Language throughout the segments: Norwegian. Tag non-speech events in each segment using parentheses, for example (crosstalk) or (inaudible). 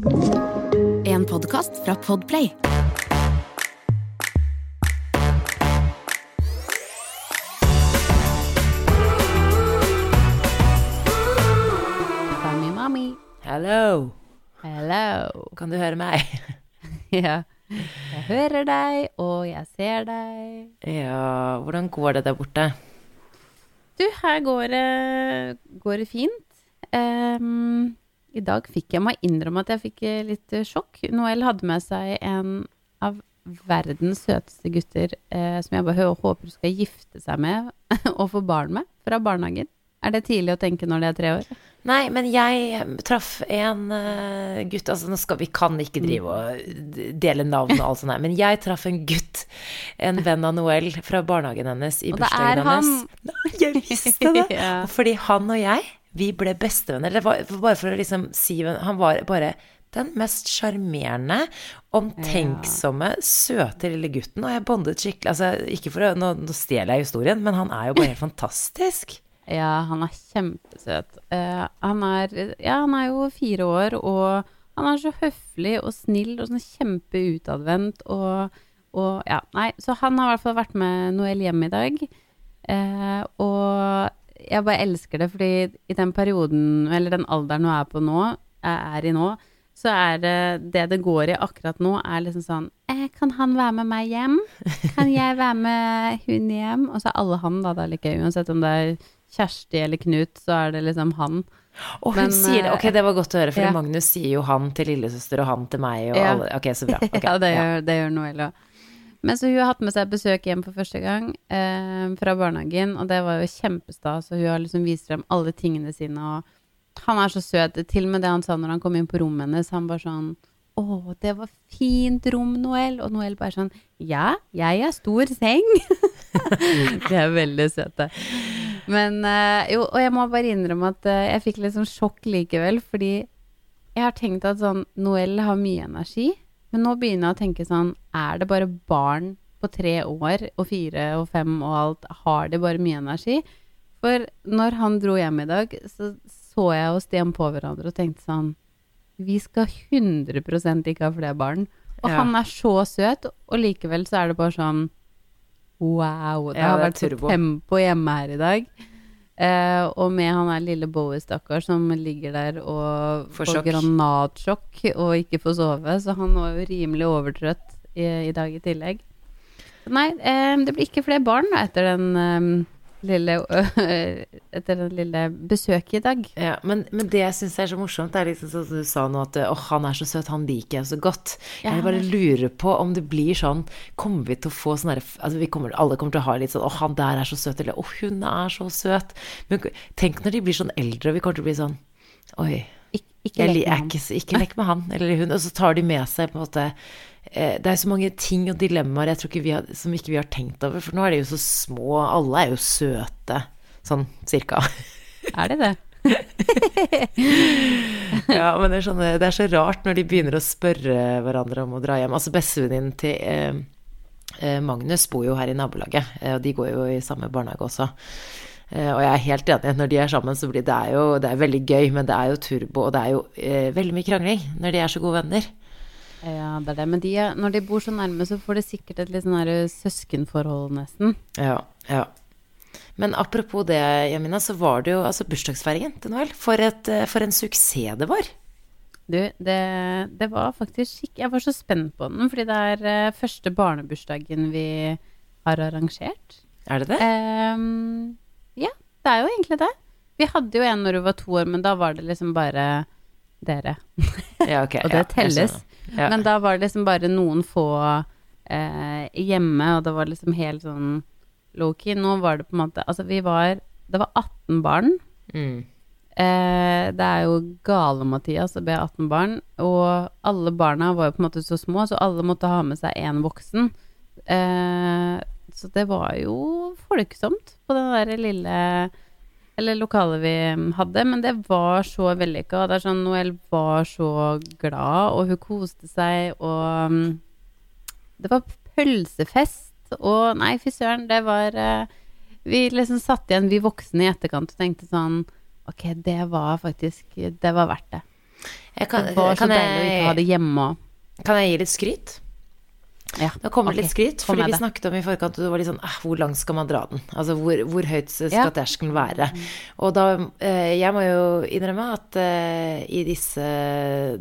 En podkast fra Podplay. Mommy, mommy. Hello. Hello. Kan du høre meg? (laughs) Ja. Jeg hører deg, og jeg ser deg. Ja, hvordan går det der borte? Du, her går det, går det fint. Ehm, I dag fikk jeg meg innrømme at jeg fikk eh, litt eh, sjokk. Noel hadde med seg en av verdens søteste gutter eh, som jeg bare håper skal gifte seg med (laughs) og få barn med, fra barnehagen. Er det tidlig å tenke når det er tre år? Nei, men jeg traff en eh, gutt Altså, nå skal vi kan ikke drive og dele navn og alt sånt her, men jeg traff en gutt, en venn av Noel, fra barnehagen hennes i Og det bursdagen er han. hennes. Nei, jeg visste det! (laughs) Ja. Fordi han og jeg, vi ble bestevenner. Det var bare for å liksom si Han var bare den mest sjarmerende, omtenksomme, søte lille gutten. Og jeg bondet skikkelig Altså, ikke for å Nå, nå stjeler jeg historien, men han er jo bare helt fantastisk. (laughs) Ja, han er kjempesøt. Uh, han, er, ja, han er jo fire år, og han er så høflig og snill og sånn kjempeutadvendt. Og, og ja, nei, så han har i hvert fall vært med Noel hjem i dag. Uh, og jeg bare elsker det, fordi i den perioden, eller den alderen hun er på nå, jeg er i nå, så er det det det går i akkurat nå, er liksom sånn eh, Kan han være med meg hjem? Kan jeg være med hun hjem? Og så er alle han, da. Det er like. Uansett om det er Kjersti eller Knut, så er det liksom han. Og hun Men, sier det. Ok, det var godt å høre, for ja. Magnus sier jo han til lillesøster og han til meg og Ja. alle. Ok, så bra. Okay, (laughs) ja, det ja. gjør, det gjør Noel òg. Men så hun har hatt med seg besøk hjem for første gang eh, fra barnehagen, og det var jo kjempestas. Og hun har liksom vist frem alle tingene sine, og han er så søt. Til og med det han sa når han kom inn på rommet hennes, han bare sånn å, det var fint rom, Noel. Og Noel bare sånn Ja, jeg har stor seng. (laughs) det er veldig søte. Men eh, jo, og jeg må bare innrømme at eh, jeg fikk litt sånn sjokk likevel, fordi jeg har tenkt at sånn Noel har mye energi, men nå begynner jeg å tenke sånn Er det bare barn på tre år og fire og fem og alt, har de bare mye energi? For når han dro hjem i dag, så så jeg og Stian på hverandre og tenkte sånn Vi skal 100% ikke ha flere barn. Og Ja. han er så søt, og likevel så er det bare sånn Wow. Det Ja, har vært så turbo. tempo hjemme her i dag. Eh, og med han der lille Bowie, stakkar, som ligger der og Får får granatsjokk og ikke får sove. Så han var jo rimelig overtrøtt i, i dag i tillegg. Nei, eh, det blir ikke flere barn da, etter den eh, lille Etter den lille besøket i dag. Ja, men, men det jeg syns er så morsomt, det er liksom sånn som du sa nå, at åh, han er så søt, han liker jeg så godt. Ja, Jeg bare lurer på om det blir sånn Kommer vi til å få sånn derre altså kommer, Alle kommer til å ha litt sånn åh, han der er så søt, eller åh, hun er så søt. Men tenk når de blir sånn eldre, og vi kommer til å bli sånn Oi. Ikke, ikke lek med med han eller hun. Og så tar de med seg på en måte Det er så mange ting og dilemmaer jeg tror ikke vi har, som ikke vi har tenkt over. For nå er de jo så små. Alle er jo søte. Sånn cirka. Er det det? (laughs) Ja, men det er, sånn, det er så rart når de begynner å spørre hverandre om å dra hjem. Altså bestevenninnen til eh, eh, Magnus bor jo her i nabolaget, eh, og de går jo i samme barnehage også. Eh, og jeg er helt enig, når de er sammen så blir det er jo det er veldig gøy, men det er jo turbo, og det er jo eh, veldig mye krangling når de er så gode venner. Ja, det er det. Men de, når de bor så nærme, så får de sikkert et litt sånn her søskenforhold, nesten. Ja, ja. Men apropos det, Jamina, så var det jo altså bursdagsfeiringen til Noel. For, et, eh, for en suksess det var. Du, det, det var faktisk skikk... Jeg var så spent på den, fordi det er eh, første barnebursdagen vi har arrangert. Er det det? Um, ja, det er jo egentlig det. Vi hadde jo en når hun var to år, men da var det liksom bare dere. Ja, ok. (laughs) Og det ja, telles. Ja. Men da var det liksom bare noen få eh, hjemme, og det var liksom helt sånn low-key. Nå var det på en måte Altså, vi var Det var 18 barn. Mm. Eh, det er jo gale-Mathias å be 18 barn, og alle barna var jo på en måte så små, så alle måtte ha med seg én voksen. Eh, så det var jo folksomt på den der lille eller lokalet vi hadde, men det var så vellykka. Det er sånn Noel var så glad, og hun koste seg, og mm, det var pølsefest, og nei, fy søren, det var eh, Vi liksom satt igjen, vi voksne i etterkant, og tenkte sånn Ok, det var faktisk Det var verdt det. Jeg kan, Det var så kan, deilig å ikke ha det hjemme òg. kan jeg gi litt skryt? Ja. Da kommer det litt skryt, fordi vi det. snakket om i forkant, og det var litt sånn eh, Hvor langt skal man dra den? Altså hvor, hvor høyt skal Ja. terskelen være? Og da eh, Jeg må jo innrømme at eh, i disse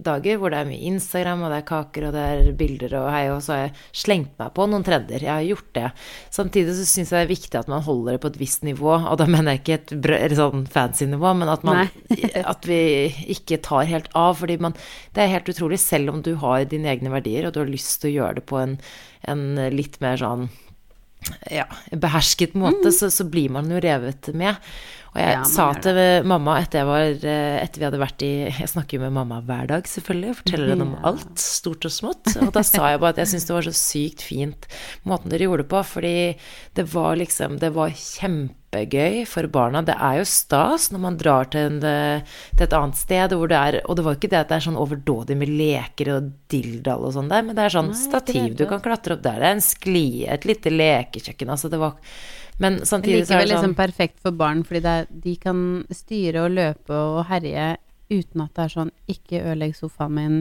dager hvor det er mye Instagram, og det er kaker, og det er bilder og hei, og så har jeg slengt meg på noen trender. Jeg har gjort det. Samtidig så syns jeg det er viktig at man holder det på et visst nivå, og da mener jeg ikke et brø sånn fancy nivå, men at man (laughs) At vi ikke tar helt av, fordi man Det er helt utrolig, selv om du har dine egne verdier, og du har lyst til å gjøre det på en, en litt mer sånn ja, behersket måte, så, så blir man jo revet med. Og jeg. Ja, sa til mamma etter, jeg var, eh, etter vi hadde vært i Jeg snakker jo med mamma hver dag, selvfølgelig, og forteller henne om alt, stort og smått. Og da sa jeg bare at jeg syntes det var så sykt fint måten dere gjorde det på, fordi det var liksom Det var kjempegøy for barna. Det er jo stas når man drar til, en, til et annet sted hvor det er Og det var ikke det at det er sånn overdådig med leker og dilldall og sånn der, men det er sånn Nei, stativ du kan klatre opp der, det er en sklie, et lite lekekjøkken, altså det var Men samtidig så er det sånn liksom perfekt for barn, fordi det er, de kan styre og løpe og herje uten at det er sånn Ikke ødelegg sofaen min,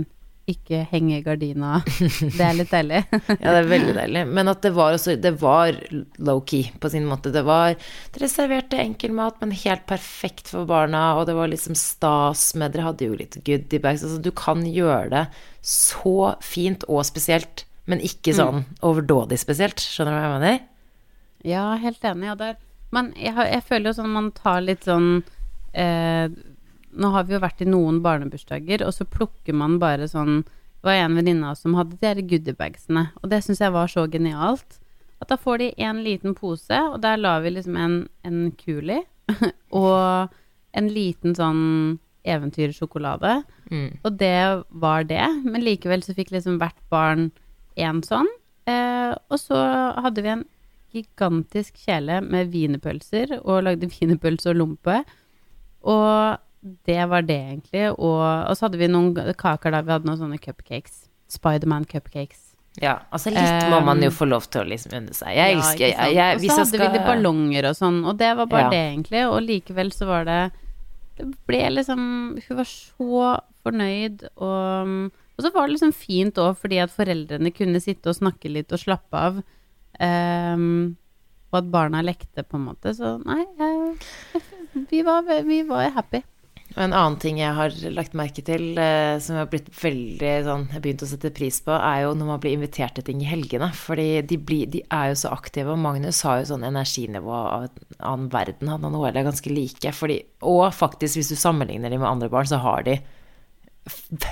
ikke henge gardina. (laughs) Det er litt deilig. (laughs) Ja, det er veldig deilig. Men at det var også Det var low-key på sin måte. Det var Dere serverte enkel mat, men helt perfekt for barna, og det var liksom stas med Dere hadde jo litt goodiebags. Altså, du kan gjøre det så fint og spesielt, men ikke sånn overdådig spesielt. Skjønner du hva jeg mener? Ja, helt enig. Ja, men jeg, har, jeg føler jo sånn man tar litt sånn eh, Nå har vi jo vært i noen barnebursdager, og så plukker man bare sånn Det var en venninne av oss som hadde de goodiebagsene, og det syns jeg var så genialt. At da får de en liten pose, og der la vi liksom en, en i, (laughs) og en liten sånn eventyrsjokolade. Mm. Og det var det, men likevel så fikk liksom hvert barn én sånn. Eh, og så hadde vi en gigantisk kjele med wienerpølser, og lagde (laughs) wienerpølse og lompe. Og det var det, egentlig. Og, og så hadde vi noen kaker da vi hadde noen sånne cupcakes. Spiderman cupcakes. Ja, altså litt må man jo få lov til å liksom unne seg. Jeg Ja, elsker jeg, jeg, Og så hadde skal vi ballonger og sånn, og det var bare Ja. det, egentlig. Og likevel så var det Det ble liksom Hun var så fornøyd, og, og så var det liksom fint òg, fordi at foreldrene kunne sitte og snakke litt og slappe av. ehm, og at barna lekte, på en måte. Så nei, jeg, vi, var, vi var happy. Og en annen ting jeg har lagt merke til, eh, som jeg har blitt veldig sånn begynt å sette pris på, er jo når man blir invitert til ting i helgene. Fordi de, blir, de er jo så aktive, og Magnus har jo sånn energinivå av en annen verden. Han og Noel er ganske like. Fordi, og faktisk, hvis du sammenligner dem med andre barn, så har de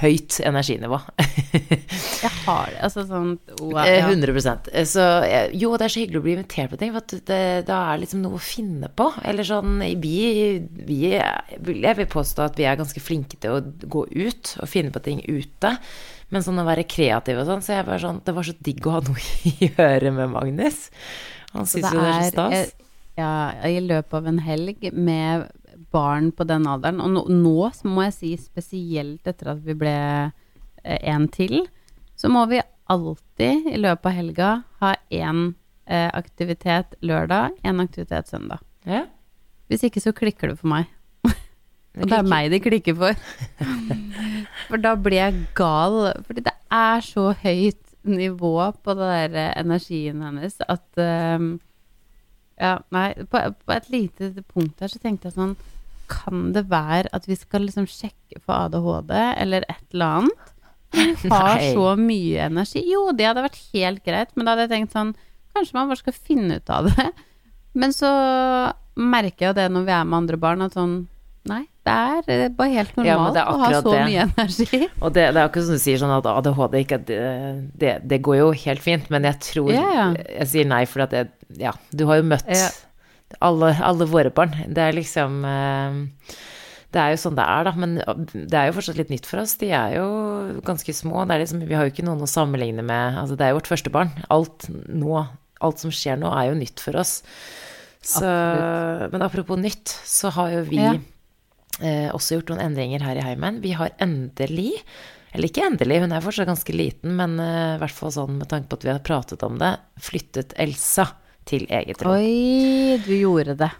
høyt energinivå. (laughs) Jeg har det. Altså sånn wow, Eh, ja. 100% Så eh, jo, det er så hyggelig å bli invitert på ting, for at det, da er liksom noe å finne på. Eller sånn Vi, vi Jeg vil påstå at vi er ganske flinke til å gå ut og finne på ting ute. Men sånn å være kreativ og sånn, så jeg bare sånn Det var så digg å ha noe (laughs) i øret med Magnus. Han Så syns jo det er så stas. eh, Ja, i løpet av en helg med barn på den alderen, og nå, nå må jeg si spesielt etter at vi ble eh, en til, så må vi alltid i løpet av helga ha én eh, aktivitet lørdag, én aktivitet søndag. Ja. Hvis ikke så klikker det for meg. Og det er meg de klikker for. For da blir jeg gal. Fordi det er så høyt nivå på den der eh, energien hennes at ehm, Ja, nei, på, på et lite punkt her så tenkte jeg sånn Kan det være at vi skal liksom sjekke for ADHD eller et eller annet? Hun har Nei. så mye energi. Jo, det hadde vært helt greit, men da hadde jeg tenkt sånn Kanskje man bare skal finne ut av det. Men så merker jeg jo det når vi er med andre barn, at sånn Nei, det er eh, bare helt normalt er å ha så det. mye energi. (laughs) Og det, det er akkurat som du sier, sånn at ADHD ikke det, det, det går jo helt fint, men jeg tror Ja, ja. Jeg sier nei fordi at det Ja, du har jo møtt Ja. Alle, alle våre barn. Det er liksom eh, Det er jo sånn det er, da. Men det er jo fortsatt litt nytt for oss. De er jo ganske små. Det er liksom, vi har jo ikke noen å sammenligne med. Altså, det er jo vårt første barn. Alt nå, alt som skjer nå, er jo nytt for oss. Så, men apropos nytt, så har jo vi Ja. eh, også gjort noen endringer her i heimen. Vi har endelig, eller ikke endelig, hun er fortsatt ganske liten, men eh, i hvert fall sånn med tanke på at vi har pratet om det, flyttet Elsa til eget rom. Oi, du gjorde det.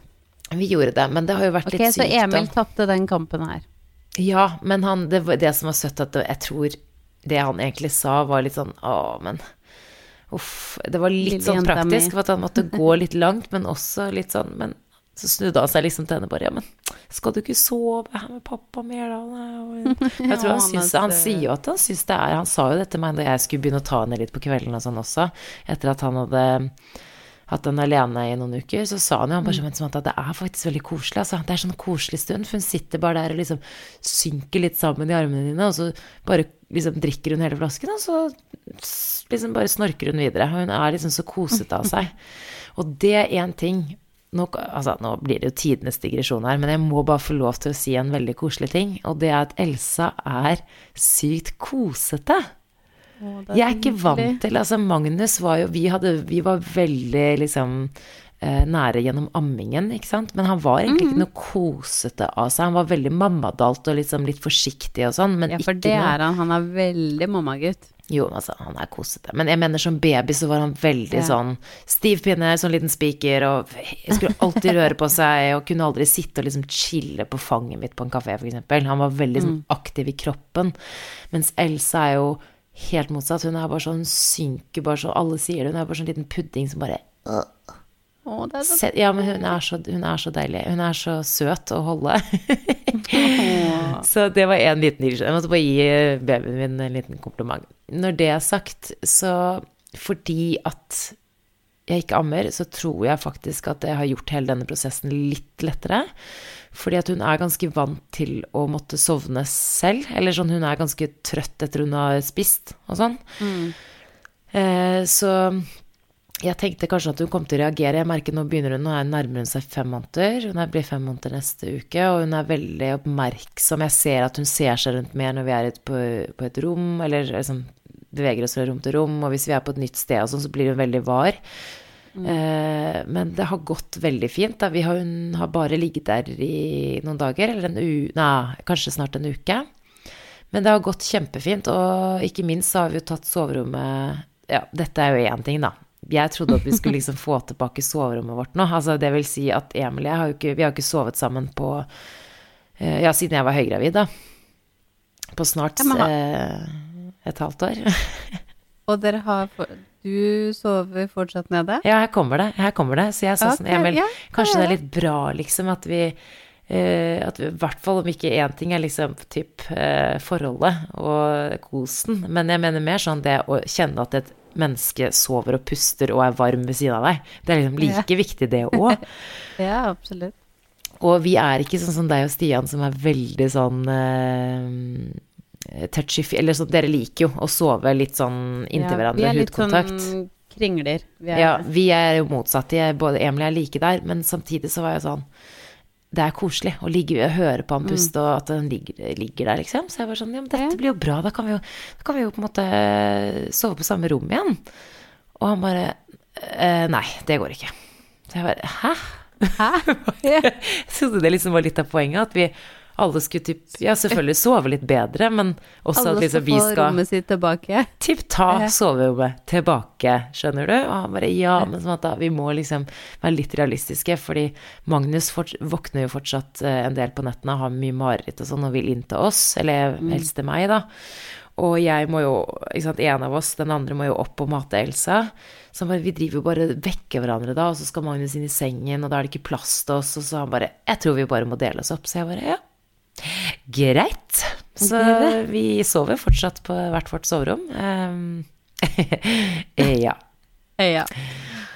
Vi gjorde det, men det har jo vært Ok, litt så Emil tapte den kampen her. Ja, men han, det, det som var søtt, at jeg tror det han egentlig sa, var litt sånn Å, men uff. Det var litt Lille sånn praktisk, for at han måtte gå litt langt, men også litt sånn Men så snudde han seg liksom til henne bare Ja, men skal du ikke sove her med pappa mer, da? Jeg (laughs) tror han syns Han sier jo at han syns det er Han sa jo det til meg da jeg skulle begynne å ta henne litt på kvelden og sånn også, etter at han hadde hatt den alene i noen uker, så sa han jo han bare sånn, at det er faktisk veldig koselig. Altså. Det er sånn koselig stund, for hun sitter bare der og liksom synker litt sammen i armene dine, og så bare liksom drikker hun hele flasken, og så liksom bare snorker hun videre. Hun er liksom så kosete av seg. (laughs) Og det er én ting nå, altså, nå blir det jo tidenes digresjon her, men jeg må bare få lov til å si en veldig koselig ting, og det er at Elsa er sykt kosete. Jeg er ikke vant til Altså, Magnus var jo Vi, hadde, vi var veldig liksom eh, nære gjennom ammingen, ikke sant. Men han var egentlig ikke noe kosete av seg. Han var veldig mammadalt og liksom litt forsiktig og sånn, men Ja, for det noe er han. Han er veldig mammagutt. Jo, altså, han er kosete. Men jeg mener som baby så var han veldig Ja. sånn stiv pinne, sånn liten spiker, og skulle alltid røre på seg, og kunne aldri sitte og liksom chille på fanget mitt på en kafé, eksempel. Han var veldig sånn aktiv i kroppen. Mens Elsa er jo helt motsatt. Hun er bare sånn synker bare så Alle sier det. Hun er bare sånn liten pudding som bare det er så Ja, men hun er, så, hun er så deilig. Hun er så søt å holde. (laughs) så det var en liten irritasjon. Jeg måtte bare gi babyen min en liten kompliment. Når det er sagt, så fordi at jeg ikke ammer, så tror jeg faktisk at jeg har gjort hele denne prosessen litt lettere. Fordi at hun er ganske vant til å måtte sovne selv. Eller sånn, hun er ganske trøtt etter hun har spist og sånn. Eh, så jeg tenkte kanskje at hun kom til å reagere. Jeg merker nå begynner hun, nå er nærmer hun seg fem måneder. Hun blir fem måneder neste uke, og hun er veldig oppmerksom. Jeg ser at hun ser seg rundt mer når vi er på, på et rom, eller liksom beveger oss fra rom til rom, og hvis vi er på et nytt sted og sånn, så blir hun veldig var. Eh, men det har gått veldig fint. Da. Vi har, hun har bare ligget der i noen dager, eller en u... Nei, kanskje snart en uke. Men det har gått kjempefint, og ikke minst så har vi jo tatt soverommet Ja, dette er jo én ting, da. Jeg trodde at vi skulle (laughs) liksom få tilbake soverommet vårt nå. Altså, det vil si at Emil og jeg har jo ikke Vi har ikke sovet sammen på eh, Ja, siden jeg var høygravid, da. På snart Ja, eh, et halvt år. (laughs) Og dere har. Du sover fortsatt nede? Ja, her kommer det. Her kommer det. Så jeg sa sånn, Emil, ja, kanskje det er litt bra, liksom, at vi Uh, at I hvert fall om ikke én ting er liksom typ uh, forholdet og kosen, men jeg mener mer sånn det å kjenne at et menneske sover og puster og er varm ved siden av deg. Det er liksom like viktig, det (laughs) òg. Ja, absolutt. Og vi er ikke sånn som deg og Stian, som er veldig sånn eh, touchy Eller sånn, dere liker jo å sove litt sånn inntil Ja, hverandre, Vi er litt hudkontakt. sånn kringler. Vi er, Ja, vi er jo motsatt. Jeg, både Emil og jeg er like der, men samtidig så var jeg sånn Det er koselig å ligge og høre på han puste, og at han ligger, ligger der, liksom. Så jeg var sånn Ja, men dette blir jo bra. Da kan vi jo, da kan vi jo på en måte sove på samme rom igjen. Og han bare eh, Nei, det går ikke. Så jeg bare Hæ? Hæ? (laughs) Jeg trodde det liksom var litt av poenget, at vi alle skulle typ Ja, selvfølgelig sove litt bedre, men også at Alle vi skal vi få rommet sitt tilbake. Typ ta soverommet tilbake, skjønner du? Og han bare ja, men sånn at da, vi må liksom være litt realistiske, fordi Magnus fort, våkner jo fortsatt eh, en del på nettene, har mye mareritt og sånn, og vil inn til oss, eller helst til meg, da. Og jeg må jo, ikke sant, en av oss, den andre må jo opp og mate Elsa. Så han bare, vi driver jo bare vekker hverandre da, og så skal Magnus inn i sengen, og da er det ikke plass til oss, og så han bare, jeg tror vi bare må dele oss opp. Så jeg bare, ja, greit. Så vi sover fortsatt på hvert vårt soverom. Ehm, (laughs) ja. Ja.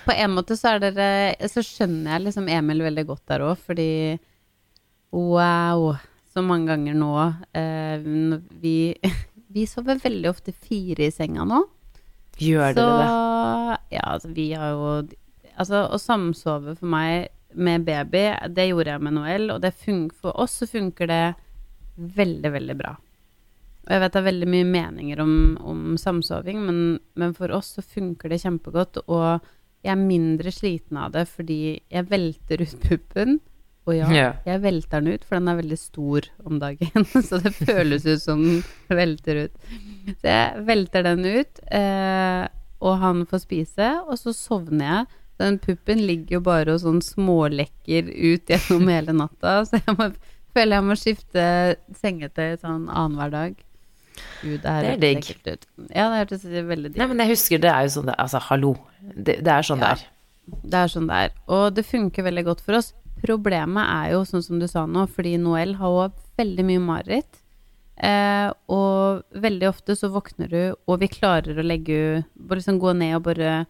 På en måte så er dere Så skjønner jeg liksom Emil veldig godt der òg, fordi wow, så mange ganger nå eh, vi, (laughs) vi sover veldig ofte fire i senga nå. Gjør så dere det? ja, altså vi har jo Altså å samsove for meg med baby, det gjorde jeg med Noel, og det for oss så funker det veldig, veldig bra. Og jeg vet det er veldig mye meninger om, om samsoving, men, men for oss så funker det kjempegodt. Og jeg er mindre sliten av det fordi jeg velter ut puppen. Og ja, yeah. jeg velter den ut, for den er veldig stor om dagen. (laughs) Så det føles ut som den velter ut. Så jeg velter den ut, eh, og han får spise, og så sovner jeg. Den puppen ligger jo bare og sånn smålekker ut gjennom hele natta, så jeg må Føler jeg må skifte sengetøy sånn annenhver dag. Gud, det Det er digg. Ja, det hørtes veldig digg Nei, men jeg husker det er jo sånn det Altså, hallo. Det, det er sånn Ja. det er. Det er sånn det er. Og det funker veldig godt for oss. Problemet er jo, sånn som du sa nå, fordi Noel har også veldig mye mareritt. Eh, og veldig ofte så våkner du, og vi klarer å legge bare liksom Gå ned og bare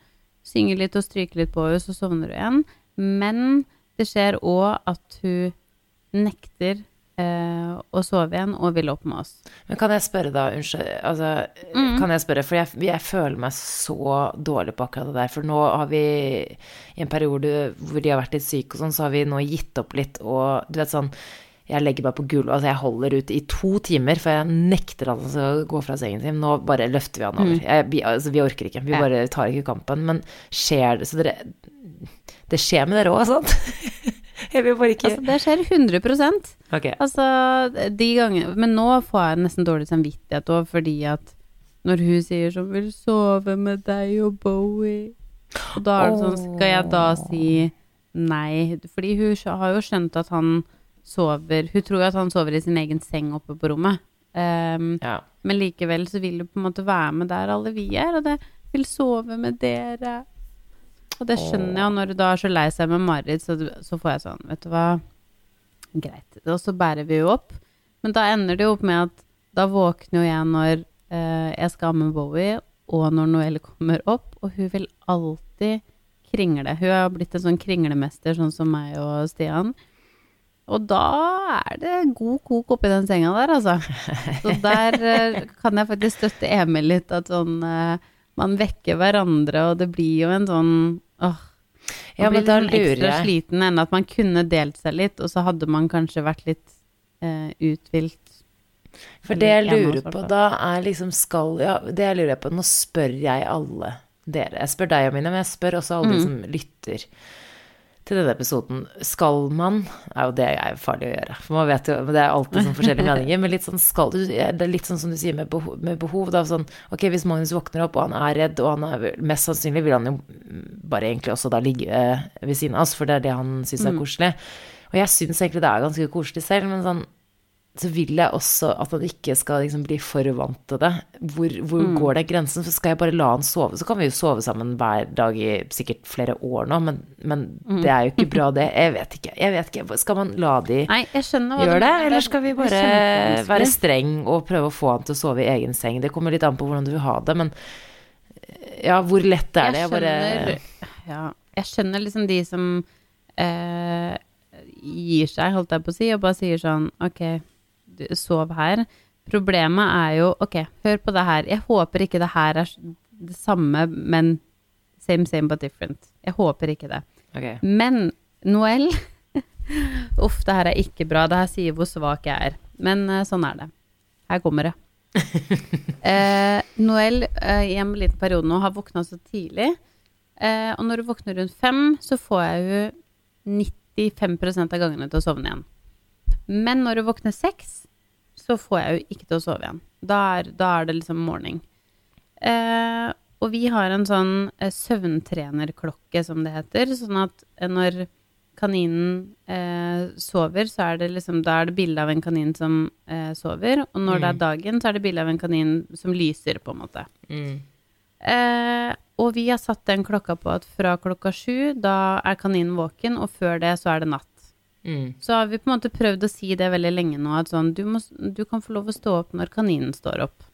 synge litt og stryke litt på henne, så sovner du igjen. Men det skjer òg at hun nekter eh, å sove igjen og vil opp med oss. Men kan jeg spørre da, unnskyld, altså, Mm. kan jeg spørre, for jeg, jeg føler meg så dårlig på akkurat det der, for nå har vi, i en periode hvor de har vært litt syke og sånn, så har vi nå gitt opp litt, og du vet sånn, jeg legger meg på gulvet, altså jeg holder ut i to timer, for jeg nekter at han skal gå fra sengen sin, nå bare løfter vi han over. Jeg, vi, altså, vi orker ikke, vi Mm. Bare tar ikke kampen, men skjer det, så dere, det skjer med dere også, sant? (laughs) (laughs) jeg vil bare ikke, Altså, det skjer 100 okay. Altså, de gangene Men nå får jeg nesten dårlig samvittighet òg, fordi at når hun sier sånn 'Vil sove med deg og Bowie' Og da er det sånn Skal jeg da si nei? Fordi hun har jo skjønt at han sover Hun tror jo at han sover i sin egen seng oppe på rommet. Um, Ja. men likevel så vil du på en måte være med der alle vi er, og det vil sove med dere. Og det skjønner jeg, og når du da er så lei seg med Marit, så, så får jeg sånn, vet du hva Greit. Og så bærer vi jo opp. Men da ender det jo opp med at da våkner jo jeg når eh, jeg skal amme Bowie, og når Noelle kommer opp, og hun vil alltid kringle. Hun har blitt en sånn kringlemester, sånn som meg og Stian. Og da er det god kok oppi den senga der, altså. Så der eh, kan jeg faktisk støtte Emil litt, at sånn eh, Man vekker hverandre, og det blir jo en sånn åh. Ja, men da litt jeg. ekstra sliten enn at man kunne delt seg litt, og så hadde man kanskje vært litt eh, uthvilt. For det jeg lurer på da, er liksom skal Ja, det jeg lurer på Nå spør jeg alle dere. Jeg spør deg og mine, men jeg spør også alle Mm. de som lytter til denne episoden. Skal man er jo Det er farlig å gjøre, for man vet jo men Det er alltid sånn forskjellige (laughs) meninger, men litt sånn skal du Det er litt sånn som du sier med behov, med behov da, sånn Ok, hvis Magnus våkner opp, og han er redd, og han er Mest sannsynlig vil han jo bare egentlig også da ligge eh, ved siden av oss, for det er det han syns Mm. er koselig. Og jeg syns egentlig det er ganske koselig selv, men sånn så vil jeg også at han ikke skal liksom bli for vant til det. Hvor, hvor Mm. går den grensen? For skal jeg bare la han sove, så kan vi jo sove sammen hver dag i sikkert flere år nå, men, men Mm. det er jo ikke bra, det. Jeg vet ikke. Jeg vet ikke. Skal man la de Nei, jeg gjøre det, eller skal vi bare være streng og prøve å få han til å sove i egen seng? Det kommer litt an på hvordan du vil ha det, men ja, hvor lett er det? Jeg bare skjønner, ja, jeg skjønner liksom de som eh, gir seg, holdt jeg på å si, og bare sier sånn Ok, sov her. Problemet er jo Ok, hør på det her. Jeg håper ikke det her er det samme, men same, same but different. Jeg håper ikke det. Okay. Men Noel (laughs) Uff, det her er ikke bra. Det her sier hvor svak jeg er. Men uh, sånn er det. Her kommer det. (laughs) uh, Noel uh, i en liten periode nå har våkna så tidlig. Eh, og når hun våkner rundt fem, så får jeg hun 95% av gangene til å sovne igjen. Men når hun våkner seks, så får jeg jo ikke til å sove igjen. Da er, da er det liksom morgen. Eh, og vi har en sånn eh, søvntrenerklokke, som det heter. Sånn at eh, når kaninen eh, sover, så er det liksom Da er det bilde av en kanin som eh, sover. Og når det er dagen, så er det bilde av en kanin som lyser, på en måte. Mm. Eh, og vi har satt den klokka på at fra klokka sju, da er kaninen våken, og før det så er det natt. Mm. Så har vi på en måte prøvd å si det veldig lenge nå, at sånn, du, må, du kan få lov å stå opp når kaninen står opp.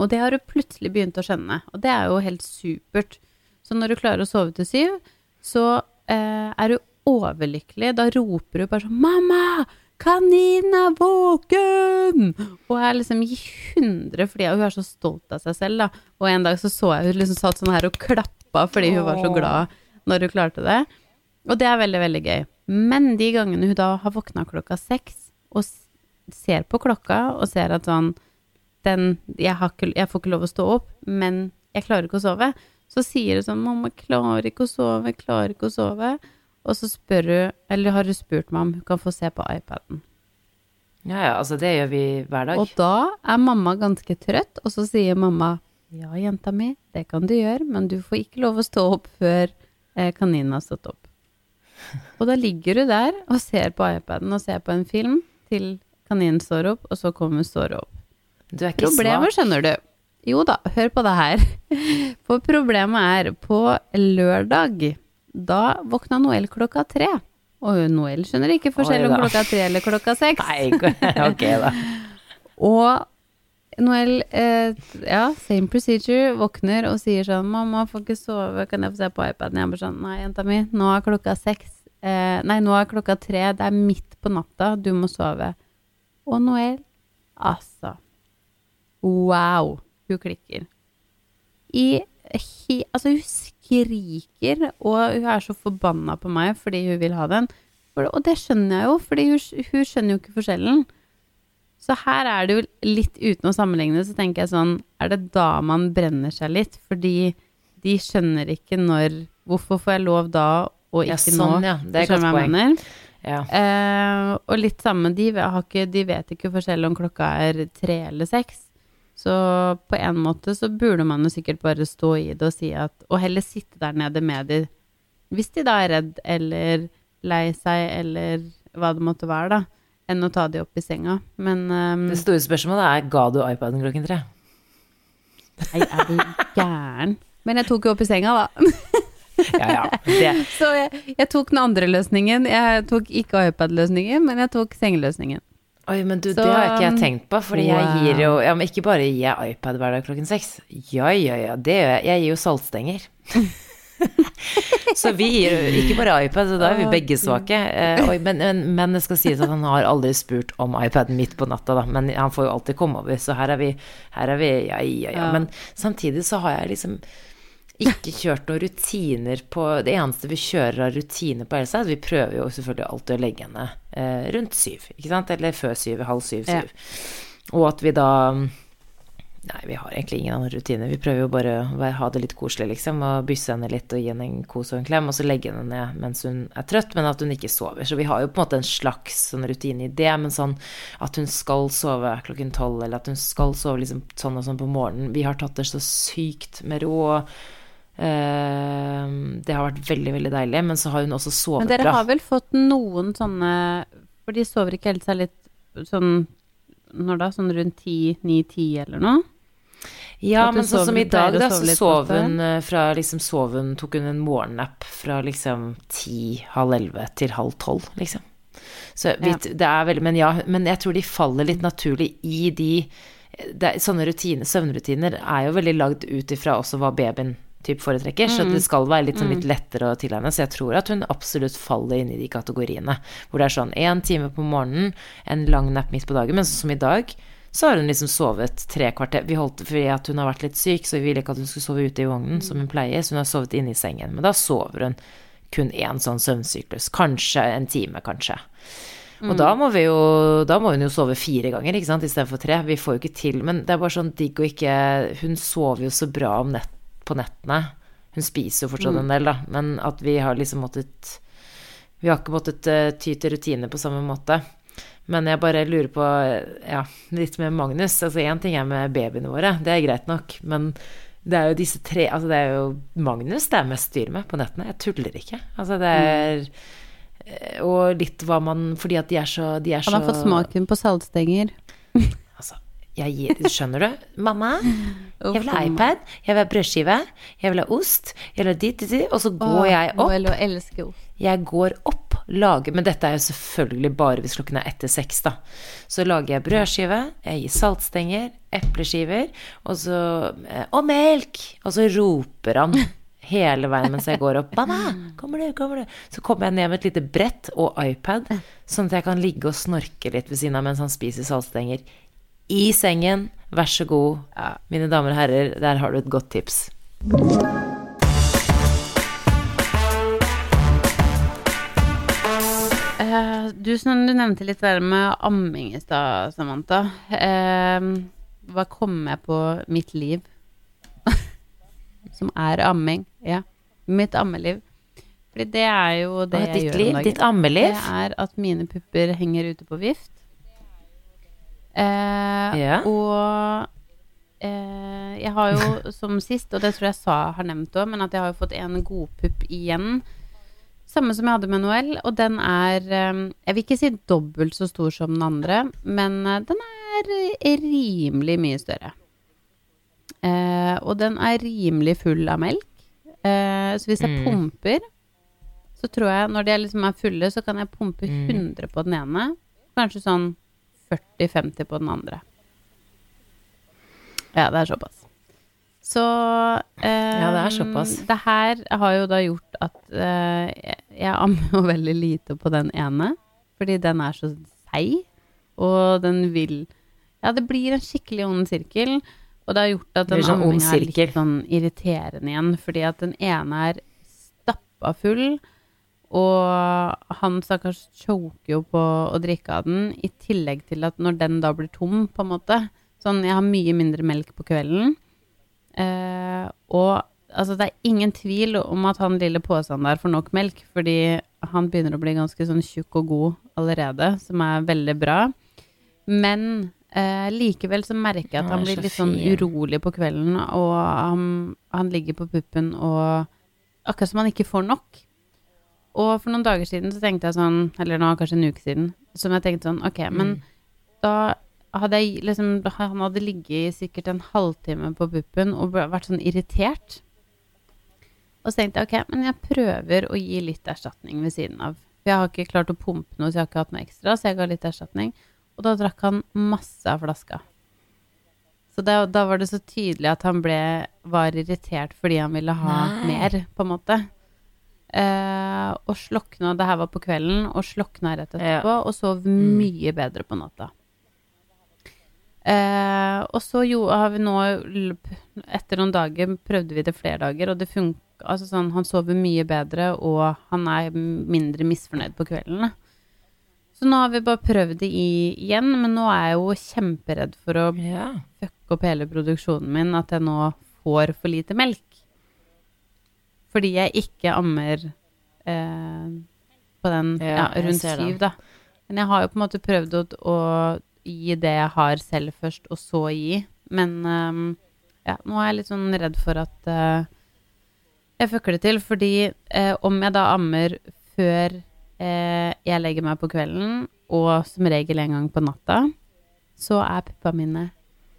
Og det har du plutselig begynt å skjønne, og det er jo helt supert. Så når du klarer å sove til syv, så eh, er du overlykkelig. Da roper du bare sånn 'Mamma! Kaninen er våken!' Og er liksom i hundre fordi hun er så stolt av seg selv, da. Og en dag så så jeg hun liksom satt sånn her og klappa fordi hun var så glad når hun klarte det. Og det er veldig, veldig gøy. Men de gangene hun da har våkna klokka seks og ser på klokka og ser at sånn den, jeg, har ikke, jeg får ikke lov å stå opp, men jeg klarer ikke å sove. Så sier hun sånn 'Mamma, klarer ikke å sove, klarer ikke å sove'. Og så spør hun, eller har hun spurt meg om hun kan få se på iPaden. Ja, ja, altså det gjør vi hver dag. Og da er mamma ganske trøtt, og så sier mamma 'Ja, jenta mi, det kan du gjøre, men du får ikke lov å stå opp før eh, kaninen har stått opp'. Og da ligger du der og ser på iPaden og ser på en film til kaninen står opp, og så kommer Ståre opp. Du er ikke Problemet, svak. skjønner du. Jo da, hør på det her. (laughs) For problemet er, på lørdag, da våkna Noel klokka tre. Og Noel skjønner ikke forskjell om klokka tre eller klokka seks. Nei, ok da. (laughs) Og Noel, eh, ja, same procedure, våkner og sier sånn 'Mamma, får ikke sove, kan jeg få se på iPaden?' Jeg bare sånn 'Nei, jenta mi, nå er klokka seks. Eh, nei, nå er klokka tre. Det er midt på natta. Du må sove.' Og Noel, altså Wow. Hun klikker. I he, Altså, hun skriker, og hun er så forbanna på meg fordi hun vil ha den. Og det skjønner jeg jo, fordi hun, hun skjønner jo ikke forskjellen. Så her er det jo litt uten å sammenligne, så tenker jeg sånn Er det da man brenner seg litt? Fordi de skjønner ikke når Hvorfor får jeg lov da og Ja, ikke sånn, nå? ja. Det er godt poeng. Ja. Eh, og litt samme, de, har ikke, de vet ikke forskjell om klokka er tre eller seks. Så på en måte så burde man jo sikkert bare stå i det og si at Og heller sitte der nede med de hvis de da er redd eller lei seg eller hva det måtte være, da, enn å ta de opp i senga. Men um, Det store spørsmålet er ga du iPaden klokken tre? nei, er du gæren? Men jeg tok jo opp i senga, da. (laughs) Ja, ja. Det, (laughs) Så jeg, jeg tok den andre løsningen. Jeg tok ikke iPad-løsningen, men jeg tok sengeløsningen. oi, men du, Så, det har ikke jeg tenkt på, fordi jeg gir jo Ja, men ikke bare gir jeg iPad hver dag klokken seks. Ja, ja, ja, det gjør jeg. Jeg gir jo saltstenger. (laughs) så vi ikke bare iPad, så da er vi begge svake. Eh, men, men, men det skal sies at han har aldri spurt om iPaden midt på natta, da. Men han får jo alltid komme over, så her er vi, her er vi ja, ja, ja. Men samtidig så har jeg liksom ikke kjørt noen rutiner på Det eneste vi kjører av rutiner på Elsa, er at vi prøver jo selvfølgelig alltid å legge henne eh, rundt syv, ikke sant? Eller før syv, halv syv, syv. Og at vi da Nei, vi har egentlig ingen andre rutiner. Vi prøver jo bare å ha det litt koselig, liksom. Og bysse henne litt og gi henne en kos og en klem, og så legge henne ned mens hun er trøtt, men at hun ikke sover. Så vi har jo på en måte en slags sånn rutine i det, men sånn at hun skal sove klokken tolv, eller at hun skal sove liksom sånn og sånn på morgenen. Vi har tatt det så sykt med ro. og eh, det har vært veldig, veldig deilig, men så har hun også sovet bra. Men dere bra. har vel fått noen sånne For de sover ikke helt seg litt sånn Når da? Sånn rundt ti, ni-ti eller noe? Ja, men sånn som i dag, da, så sov hun eh, fra liksom sov hun Tok hun en morgennapp fra liksom ti, halv elleve til halv tolv, liksom. Så Ja. det er veldig Men ja, men jeg tror de faller litt naturlig i de det, Sånne rutiner, søvnrutiner er jo veldig lagd ut ifra også hva babyen typ foretrekker, så det skal være litt, sånn, litt lettere å tilegne. Så jeg tror at hun absolutt faller inn i de kategoriene. Hvor det er sånn én time på morgenen, en lang napp midt på dagen, men sånn som i dag, så har hun liksom sovet tre kvarter. Vi holdt fordi at hun har vært litt syk, så vi ville ikke at hun skulle sove ute i vognen, som hun pleier, så hun har sovet inne i sengen. Men da sover hun kun én sånn søvnsyklus. Kanskje en time, kanskje. Og da må vi jo Da må hun jo sove fire ganger, ikke sant, istedenfor tre. Vi får jo ikke til Men det er bare sånn digg å ikke Hun sover jo så bra om nett, på nettene. Hun spiser jo fortsatt en del, da, men at vi har liksom måttet Vi har ikke måttet uh, ty til rutiner på samme måte. Men jeg bare lurer på, ja, litt med Magnus. Altså én ting er med babyene våre, det er greit nok, men det er jo disse tre Altså det er jo Magnus det er mest styr med på nettene. Jeg tuller ikke. Altså det er eh, Og litt hva man Fordi at de er så de er Han har fått smaken på saltstenger. (laughs) Gir Skjønner du? Mamma, jeg vil ha iPad, jeg vil ha brødskive, jeg vil ha ost, jeg vil ha dit, dit, dit, og så går jeg opp. Jeg går opp, lager Men dette er jo selvfølgelig bare hvis klokken er etter seks, da. Så lager jeg brødskive, jeg gir saltstenger, epleskiver, og så eh, Og melk! Og så roper han hele veien mens jeg går opp. 'Mamma, kommer du? Kommer du?' Så kommer jeg ned med et lite brett og iPad, sånn at jeg kan ligge og snorke litt ved siden av mens han spiser saltstenger. I sengen. Vær så god. Mine damer og herrer, der har du et godt tips. Eh, du, du nevnte litt der med amming i stad, Samantha. Eh, hva kom jeg på mitt liv? (laughs) som er amming. Ja. Mitt ammeliv. Fordi det er jo det er jeg gjør liv? om dagen. Ditt ammeliv? Det er at mine pupper henger ute på vift. Eh, Ja. Og eh, jeg har jo (laughs) som sist, og det tror jeg sa har nevnt òg, men at jeg har jo fått en godpupp igjen. samme som jeg hadde med Noel, og den er eh, Jeg vil ikke si dobbelt så stor som den andre, men eh, den er rimelig mye større. Eh, og den er rimelig full av melk. Eh, så hvis jeg Mm. pumper, så tror jeg når de liksom er fulle, så kan jeg pumpe Mm. 100 på den ene. Kanskje sånn 40-50 på den andre. Ja, det er såpass. Så eh, Ja, det er såpass. Det her har jo da gjort at eh, jeg, ammer jo (laughs) veldig lite på den ene, fordi den er så seig, og den vil Ja, det blir en skikkelig ond sirkel, og det har gjort at den sånn amminga er litt sånn irriterende igjen, fordi at den ene er stappa full, og han stakkars choker jo på å drikke av den, i tillegg til at når den da blir tom, på en måte Sånn, jeg har mye mindre melk på kvelden. Eh, og altså, det er ingen tvil om at han lille påsen der får nok melk, fordi han begynner å bli ganske sånn tjukk og god allerede, som er veldig bra. Men eh, likevel så merker jeg at Han blir litt sånn urolig på kvelden, og han, han ligger på puppen og Akkurat som han ikke får nok. Og for noen dager siden så tenkte jeg sånn, eller nå kanskje en uke siden, som jeg tenkte sånn, ok, men da hadde jeg liksom, han hadde ligget i sikkert en halvtime på puppen og vært sånn irritert. Og så tenkte jeg, ok, men jeg prøver å gi litt erstatning ved siden av. For jeg har ikke klart å pumpe noe, så jeg har ikke hatt noe ekstra, så jeg ga litt erstatning. Og da drakk han masse av flaska. Så da, da var det så tydelig at han ble, var irritert fordi han ville ha Nei. mer, på en måte. Eh, og slokna, det her var på kvelden, og slokna rett etterpå, og sov mye bedre på natta. Eh, og så jo, har vi nå, etter noen dager, prøvde vi det flere dager, og det funka Altså sånn, han sover mye bedre, og han er mindre misfornøyd på kvelden. Så nå har vi bare prøvd det i, igjen, men nå er jeg jo kjemperedd for å Ja. fucke opp hele produksjonen min, at jeg nå får for lite melk. Fordi jeg ikke ammer eh, på den Ja, ja, rundt syv, da. Men jeg har jo på en måte prøvd å, å gi det jeg har selv først, og så gi. Men um, ja, nå er jeg litt sånn redd for at uh, jeg fucker det til. Fordi uh, om jeg da ammer før uh, jeg legger meg på kvelden, og som regel en gang på natta, så er puppa mine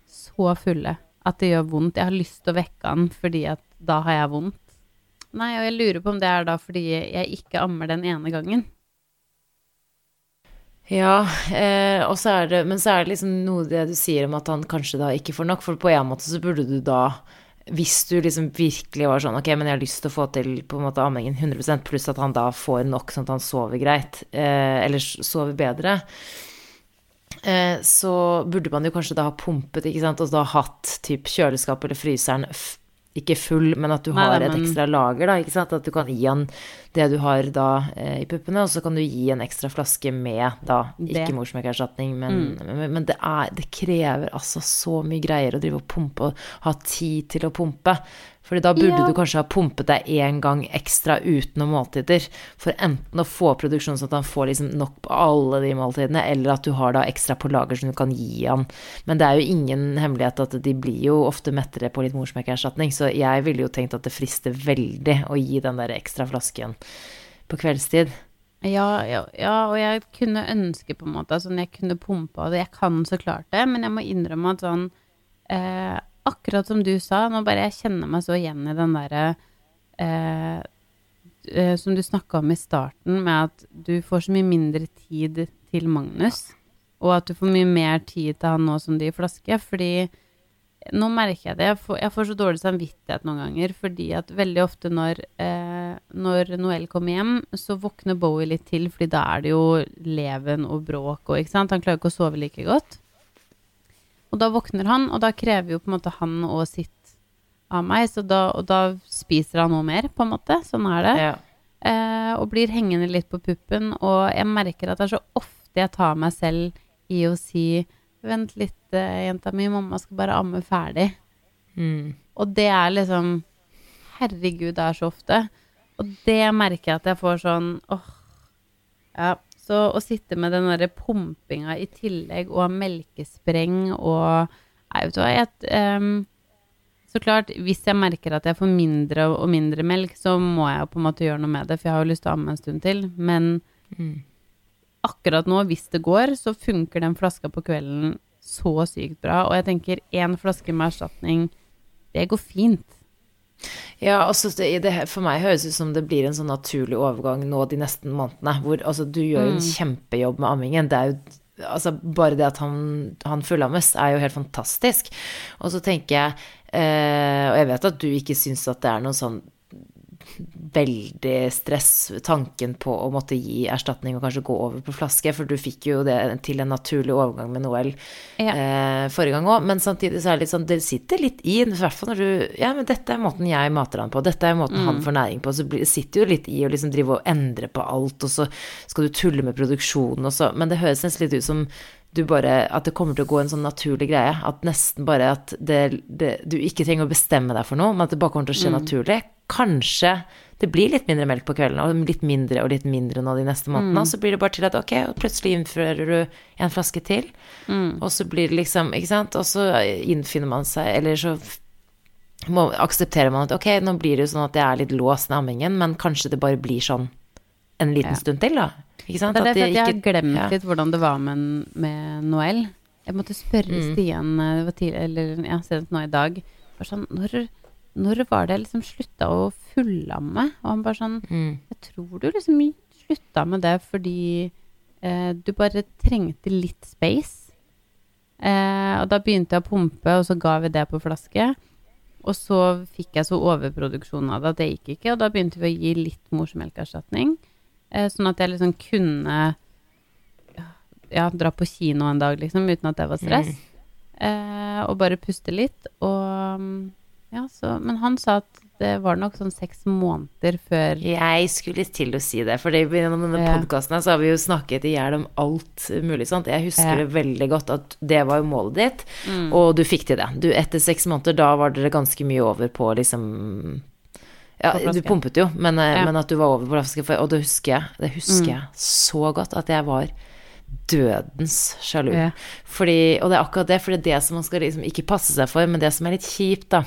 så fulle at det gjør vondt. Jeg har lyst til å vekke han fordi at da har jeg vondt. Nei, og jeg lurer på om det er da fordi jeg ikke ammer den ene gangen. Ja, eh, så det, men så er det liksom noe det du sier om at han kanskje da ikke får nok, for på en måte så burde du da, hvis du liksom virkelig var sånn, ok, men jeg har lyst til å få til på en måte ammingen 100%, pluss at han da får nok sånn at han sover greit, eh, eller sover bedre, eh, så burde man jo kanskje da ha pumpet, ikke sant, og da hatt typ kjøleskap eller fryseren ikke full, men at du Nei, har et ekstra lager, da, ikke sant? At du kan gi han det du har da eh, i puppene, og så kan du gi en ekstra flaske med da, Det. ikke morsmelkerstatning, men, men, men det, er, det krever altså så mye greier å drive og pumpe og ha tid til å pumpe. Fordi da burde Ja. du kanskje ha pumpet deg én gang ekstra utenom måltider. For enten å få produksjon sånn at han får liksom nok på alle de måltidene, eller at du har da ekstra på lager som du kan gi han. Men det er jo ingen hemmelighet at de blir jo ofte mettere på litt morsmelkerstatning, så jeg ville jo tenkt at det frister veldig å gi den der ekstra flasken på kveldstid. Ja, ja, ja, og jeg kunne ønske på en måte sånn jeg kunne pumpa det. Jeg kan så klart det, men jeg må innrømme at sånn eh, Akkurat som du sa, nå bare jeg kjenner meg så igjen i den derre eh, eh, Som du snakka om i starten, med at du får så mye mindre tid til Magnus, og at du får mye mer tid til han nå som de flaske, fordi nå merker jeg det. Jeg får, jeg får så dårlig samvittighet noen ganger, fordi at veldig ofte når, eh, når Noel kommer hjem, så våkner Bowie litt til, fordi da er det jo leven og bråk og ikke sant. Han klarer ikke å sove like godt. Og da våkner han, og da krever jo på en måte han og sitt av meg, så da, og da spiser han noe mer, på en måte. Sånn er det. Ja. Eh, og blir hengende litt på puppen, og jeg merker at det er så ofte jeg tar meg selv i å si Vent litt, eh, jenta mi, mamma skal bare amme ferdig. Mm. Og det er liksom Herregud, det er så ofte. Og det merker jeg at jeg får sånn åh. Ja. Så å sitte med den derre pumpinga i tillegg, og melkespreng og Nei, vet du hva, jeg, um, Så klart, hvis jeg merker at jeg får mindre og mindre melk, så må jeg jo på en måte gjøre noe med det, for jeg har jo lyst til å amme en stund til. Men Mm. akkurat nå, hvis det går, så funker den flaska på kvelden så sykt bra. Og jeg tenker én flaske med erstatning, det går fint. Ja, altså det, det, for meg høres det ut som det blir en sånn naturlig overgang nå de neste månedene. Hvor altså du gjør jo en kjempejobb med ammingen. Det er jo Altså bare det at han, han fullammes er jo helt fantastisk. Og så tenker jeg eh, Og jeg vet at du ikke syns at det er noe sånn veldig stress, tanken på å måtte gi erstatning og kanskje gå over på flaske, for du fikk jo det til en naturlig overgang med Noel Ja. eh, forrige gang òg. Men samtidig så er det litt sånn, det sitter litt i, i hvert fall når du Ja, men dette er måten jeg mater han på, dette er måten han får næring på, så det sitter jo litt i å liksom drive og endre på alt, og så skal du tulle med produksjonen og så Men det høres nesten litt ut som du bare, at det kommer til å gå en sånn naturlig greie. At nesten bare at det, det, du ikke trenger å bestemme deg for noe, men at det bare kommer til å skje naturlig. Kanskje det blir litt mindre melk på kvelden, og litt mindre og litt mindre nå de neste månedene. Og så blir det bare til at ok, og plutselig innfører du en flaske til. Og så blir det liksom, ikke sant. Og så innfinner man seg, eller så må, aksepterer man at ok, nå blir det jo sånn at jeg er litt låst i ammingen, men kanskje det bare blir sånn en liten Ja. stund til, da. Ikke sant? Det er At de jeg har glemt ja. litt hvordan det var med, med Noel. Jeg måtte spørre Mm. Stian eh, det var tidlig, eller ja, senest nå i dag. Sånn, når, når var det jeg liksom slutta å fullamme? Og han bare sånn Mm. Jeg tror du liksom slutta med det fordi eh, du bare trengte litt space. Eh, og da begynte jeg å pumpe, og så ga vi det på flaske. Og så fikk jeg så overproduksjon av det at det gikk ikke, og da begynte vi å gi litt morsmelkerstatning. Eh, sånn at jeg liksom kunne ja, dra på kino en dag, liksom, uten at det var stress. Eh, og bare puste litt. Og mm, ja, så Men han sa at det var nok sånn seks måneder før Jeg skulle til å si det, for gjennom denne Ja. podkasten så har vi jo snakket i hjel om alt mulig sånt. Jeg husker Ja. det veldig godt at det var jo målet ditt, Mm. og du fikk til det. Du, etter seks måneder, da var dere ganske mye over på liksom ja, du pumpet jo, men, eh, Ja. men at du var over på flaske, og det husker jeg. Det husker Mm. jeg så godt, at jeg var dødens sjalu. Ja. Fordi, og det er akkurat det, for det er det som man skal liksom ikke passe seg for, men det som er litt kjipt, da,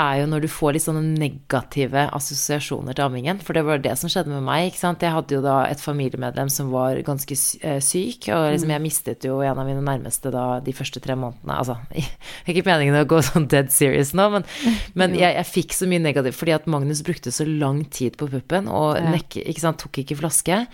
er jo når du får litt sånne negative assosiasjoner til ammingen. For det var det som skjedde med meg. ikke sant? Jeg hadde jo da et familiemedlem som var ganske eh, syk, og liksom jeg mistet jo en av mine nærmeste da de første tre månedene. Altså, (laughs) det er ikke meningen å gå sånn dead serious nå, men, (laughs) men jeg, jeg fikk så mye negativt fordi at Magnus brukte så lang tid på puppen og nekke, ikke sant, tok ikke flaske.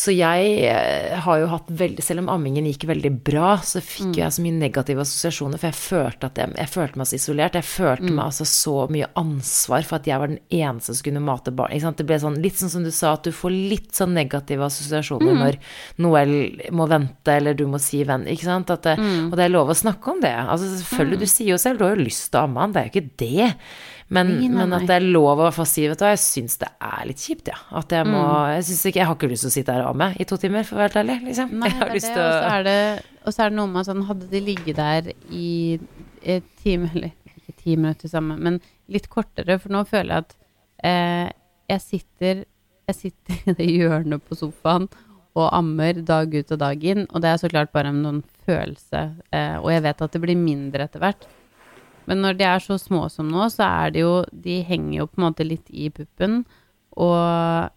Så jeg eh, har jo hatt veldig Selv om ammingen gikk veldig bra, så fikk mm. jeg så mye negative assosiasjoner, for jeg følte jeg, jeg følte meg så isolert. Jeg følte meg altså så mye ansvar for at jeg var den eneste som kunne mate barn. Det ble sånn, litt sånn som du sa, at du får litt sånn negative assosiasjoner når Noel må vente, eller du må si venn, ikke sant. Det, Og det er lov å snakke om det. Altså selvfølgelig, du sier jo selv, du har jo lyst til å amme han, det er jo ikke det. Men, Nei, nei, men at det er lov å i hvert fall si, vet du hva, jeg syns det er litt kjipt, ja. At jeg må Jeg syns ikke Jeg har ikke lyst til å sitte her og amme i to timer, for å være helt ærlig, liksom. (laughs) Nei, jeg har det lyst til å det, og så er det noe med sånn Hadde de ligget der i et time Eller ikke ti minutter sammen, men litt kortere, for nå føler jeg at eh, jeg sitter Jeg sitter (laughs) i det hjørnet på sofaen og ammer dag ut og dag inn, og det er så klart bare en noen følelse, eh, og jeg vet at det blir mindre etter hvert. Men når de er så små som nå, så er det jo De henger jo på en måte litt i puppen, og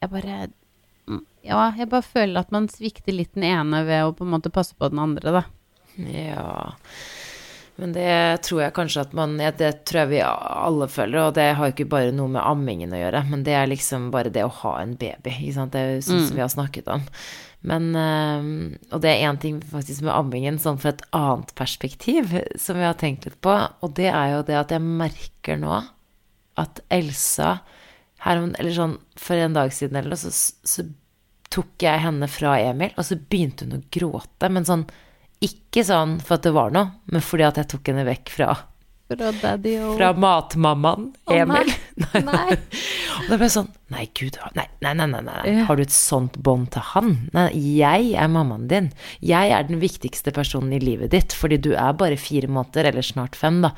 jeg bare mm, Ja, jeg bare føler at man svikter litt den ene ved å på en måte passe på den andre, da. Ja. Men det tror jeg kanskje at man Det tror jeg vi alle føler, og det har jo ikke bare noe med ammingen å gjøre, men det er liksom bare det å ha en baby, ikke sant. Det jo sånn som vi har snakket om. Men eh, Og det er én ting faktisk med ammingen, sånn fra et annet perspektiv, som vi har tenkt litt på, og det er jo det at jeg merker nå at Elsa her eller sånn for en dag siden eller noe, så, så tok jeg henne fra Emil, og så begynte hun å gråte, men sånn ikke sånn for at det var noe, men fordi at jeg tok henne vekk fra, Fra fra matmammaen Emil. Emil. Nei. Nei. (laughs) Og da ble jeg sånn Nei, gud, nei, nei, nei, nei, nei. Ja. Har du et sånt bånd til han? Nei, jeg er mammaen din. Jeg er den viktigste personen i livet ditt, fordi du er bare fire måneder, eller snart fem, da.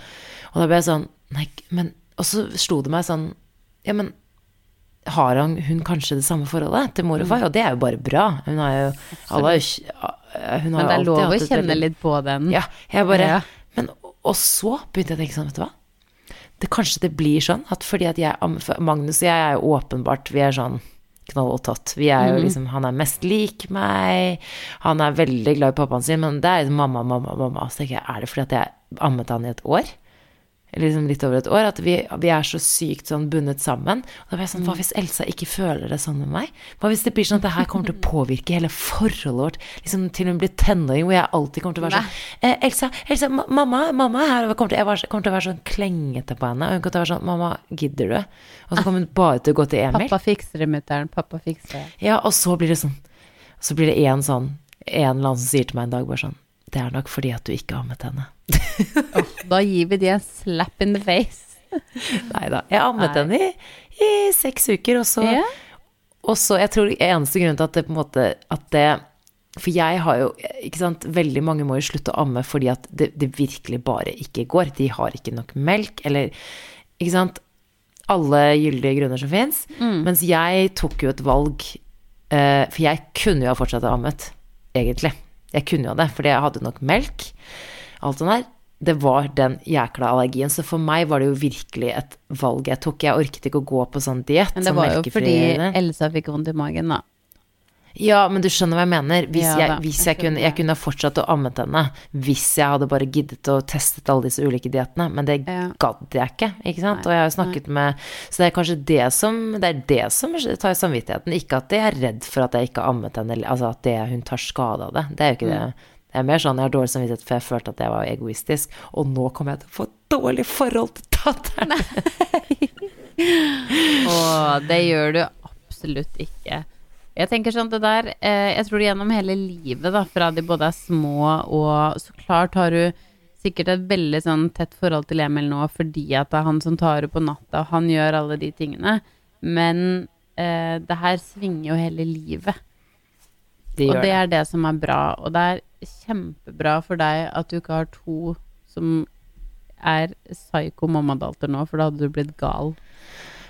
Og da ble jeg sånn Nei, men Og så slo det meg sånn Ja, men har han, hun kanskje det samme forholdet til mor og far? Og det er jo bare bra. Hun har jo alle hun har Men det er lov å kjenne litt på den. Ja, jeg bare Ja. Men Og så begynte jeg å tenke sånn, vet du hva. Det, kanskje det blir sånn at fordi at jeg Magnus og jeg er jo åpenbart Vi er sånn knall og tott. Vi er jo liksom Han er mest lik meg. Han er veldig glad i pappaen sin, men det er liksom mamma, mamma, mamma. Så tenker jeg, er det fordi at jeg ammet han i et år? Liksom litt over et år, at vi, vi er så sykt sånn bundet sammen. Og da ble jeg sånn, Hva hvis Elsa ikke føler det sånn med meg? Hva hvis det blir sånn at det her kommer til å påvirke hele forholdet vårt liksom til hun blir tenåring, hvor jeg alltid kommer til å være sånn eh, Elsa, Elsa, ma mamma, mamma her kommer til, jeg var, kommer til å være sånn klengete på henne. Og hun kommer til å være sånn Mamma, gidder du? Og så kommer hun bare til å gå til Emil. Pappa fikser det, mutter'n. Pappa fikser det. Ja, og så blir det sånn Så blir det en sånn En eller annen som sier til meg en dag bare sånn Det er nok fordi at du ikke ammet henne. (laughs) oh, da gir vi de en slap in the face. (laughs) Nei da. Jeg ammet Nei. henne i, i seks uker, og så, Ja. og så Jeg tror eneste grunn til at det på en måte At det For jeg har jo Ikke sant, veldig mange må jo slutte å amme fordi at det, det virkelig bare ikke går. De har ikke nok melk, eller Ikke sant. Alle gyldige grunner som fins. Mens jeg tok jo et valg eh, For jeg kunne jo ha fortsatt å ammet, egentlig. Jeg kunne jo det, fordi jeg hadde nok melk. Alt sånt der. Det var den jækla allergien. Så for meg var det jo virkelig et valg jeg tok. Jeg orket ikke å gå på sånn diett. Men det var jo fordi Elsa fikk vondt i magen, da. Ja, men du skjønner hva jeg mener. Hvis, Ja jeg, hvis jeg jeg, kunne, jeg kunne fortsatt å ammet henne hvis jeg hadde bare giddet å testet alle disse ulike diettene, men det Ja. gadd jeg ikke, ikke sant. Nei, Og jeg har jo snakket med Så det er kanskje det som Det er det som tar samvittigheten. Ikke at jeg er redd for at jeg ikke har ammet henne, eller altså at det, hun tar skade av det. Det er jo ikke Mm. det. Det er mer sånn jeg har dårlig samvittighet for jeg følte at jeg var egoistisk, og nå kommer jeg til å få dårlig forhold til datteren. (laughs) Å, det gjør du absolutt ikke. Jeg tenker sånn det der eh, Jeg tror gjennom hele livet, da, fra de både er små og Så klart har du sikkert et veldig sånn tett forhold til Emil nå fordi at det er han som tar henne på natta, og han gjør alle de tingene. Men eh, det her svinger jo hele livet. De og det er det som er bra. Og det er kjempebra for deg at du ikke har to som er psyko mammadalter nå, for da hadde du blitt gal.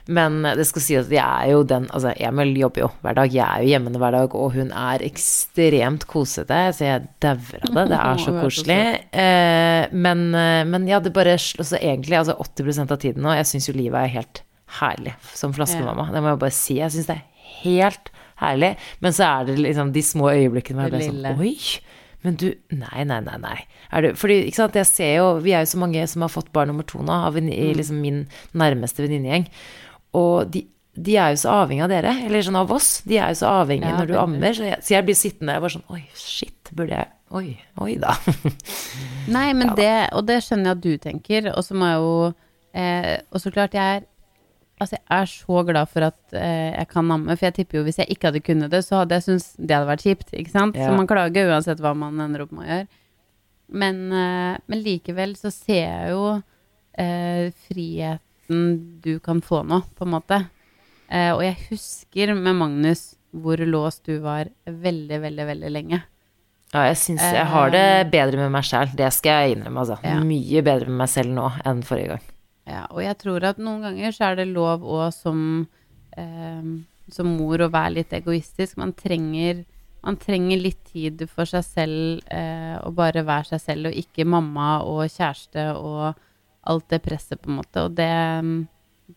Men det skal si at jeg er jo den Altså, Emil jobber jo hver dag. Jeg er jo hjemme hver dag, og hun er ekstremt kosete, så jeg dauer av det. Det er (laughs) så det koselig. Eh, men, eh, men ja, det bare altså, Egentlig, altså 80% av tiden nå Jeg syns jo livet er helt herlig som flaskemamma. Det må jeg bare si. Jeg syns det er helt herlig. Men så er det liksom de små øyeblikkene hvor jeg blir sånn. Oi! Men du Nei, nei, nei. nei. Er du, fordi, ikke sant, jeg ser jo Vi er jo så mange som har fått barn nummer to nå, av Mm. i liksom min nærmeste venninnegjeng. Og de, de er jo så avhengig av dere, eller sånn av oss. De er jo så avhengige Ja, når du ammer. Så jeg, så jeg blir sittende og bare sånn Oi, shit, burde jeg Oi, oi da. (laughs) Nei, men Ja da. det, og det skjønner jeg at du tenker, og så må jeg jo eh, Og så klart, jeg er Altså, jeg er så glad for at eh, jeg kan amme, for jeg tipper jo hvis jeg ikke hadde kunnet det, så hadde jeg syntes det hadde vært kjipt, ikke sant? Ja. Så man klager uansett hva man ender opp med å gjøre. Men, eh, men likevel så ser jeg jo eh, friheten du kan få nå, på en måte. Eh, og jeg husker med Magnus hvor låst du var veldig, veldig, veldig lenge. Ja, jeg syns jeg har det bedre med meg sjæl. Det skal jeg innrømme, altså. Ja. Mye bedre med meg selv nå enn forrige gang. Ja, og jeg tror at noen ganger så er det lov òg som, eh, som mor å være litt egoistisk. Man trenger, man trenger litt tid for seg selv eh, og bare være seg selv, og ikke mamma og kjæreste og alt det presset, på en måte. Og det,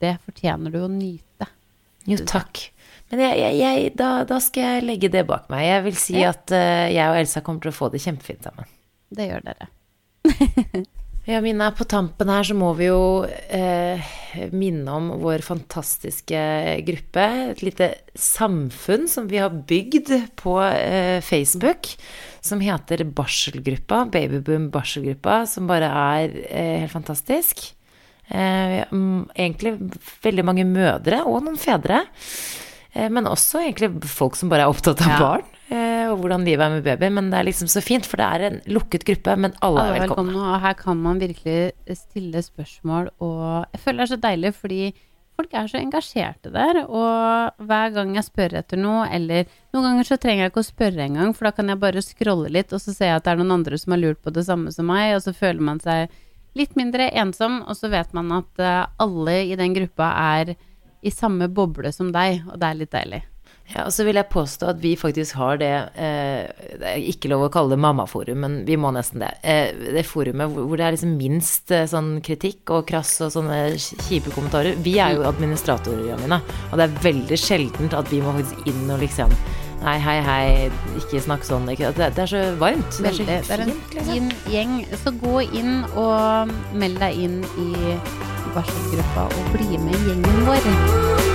det fortjener du å nyte. Jo, takk. Men jeg, jeg, jeg, da, da skal jeg legge det bak meg. Jeg vil si Ja. at uh, jeg og Elsa kommer til å få det kjempefint sammen. Det gjør dere. (laughs) Ja, Mina, på tampen her så må vi jo eh, minne om vår fantastiske gruppe. Et lite samfunn som vi har bygd på eh, Facebook, som heter Barselgruppa. Babyboom Barselgruppa, som bare er eh, helt fantastisk. Eh, mm, egentlig veldig mange mødre, og noen fedre. Eh, men også egentlig folk som bare er opptatt av Ja. barn, eh, og hvordan livet er med baby. Men det er liksom så fint, for det er en lukket gruppe, men alle Alle er velkomne. velkomne, og her kan man virkelig stille spørsmål, og jeg føler det er så deilig, fordi folk er så engasjerte der, og hver gang jeg spør etter noe, eller noen ganger så trenger jeg ikke å spørre engang, for da kan jeg bare scrolle litt, og så ser jeg at det er noen andre som har lurt på det samme som meg, og så føler man seg litt mindre ensom, og så vet man at eh, alle i den gruppa er i samme boble som deg, og det er litt deilig. Ja, og så vil jeg påstå at vi faktisk har det eh, Det er ikke lov å kalle det mammaforum, men vi må nesten det. Eh, det forumet hvor, det er liksom minst eh, sånn kritikk og krass og sånne kjipe kommentarer. Vi er jo administratorer, Jamina, og det er veldig sjeldent at vi må faktisk inn og liksom Nei, hei, hei, ikke snakk sånn. Ikke, det, det er så varmt. Det er så. Det er en liksom. fin gjeng. Så gå inn og meld deg inn i varselgruppa og bli med gjengen vår.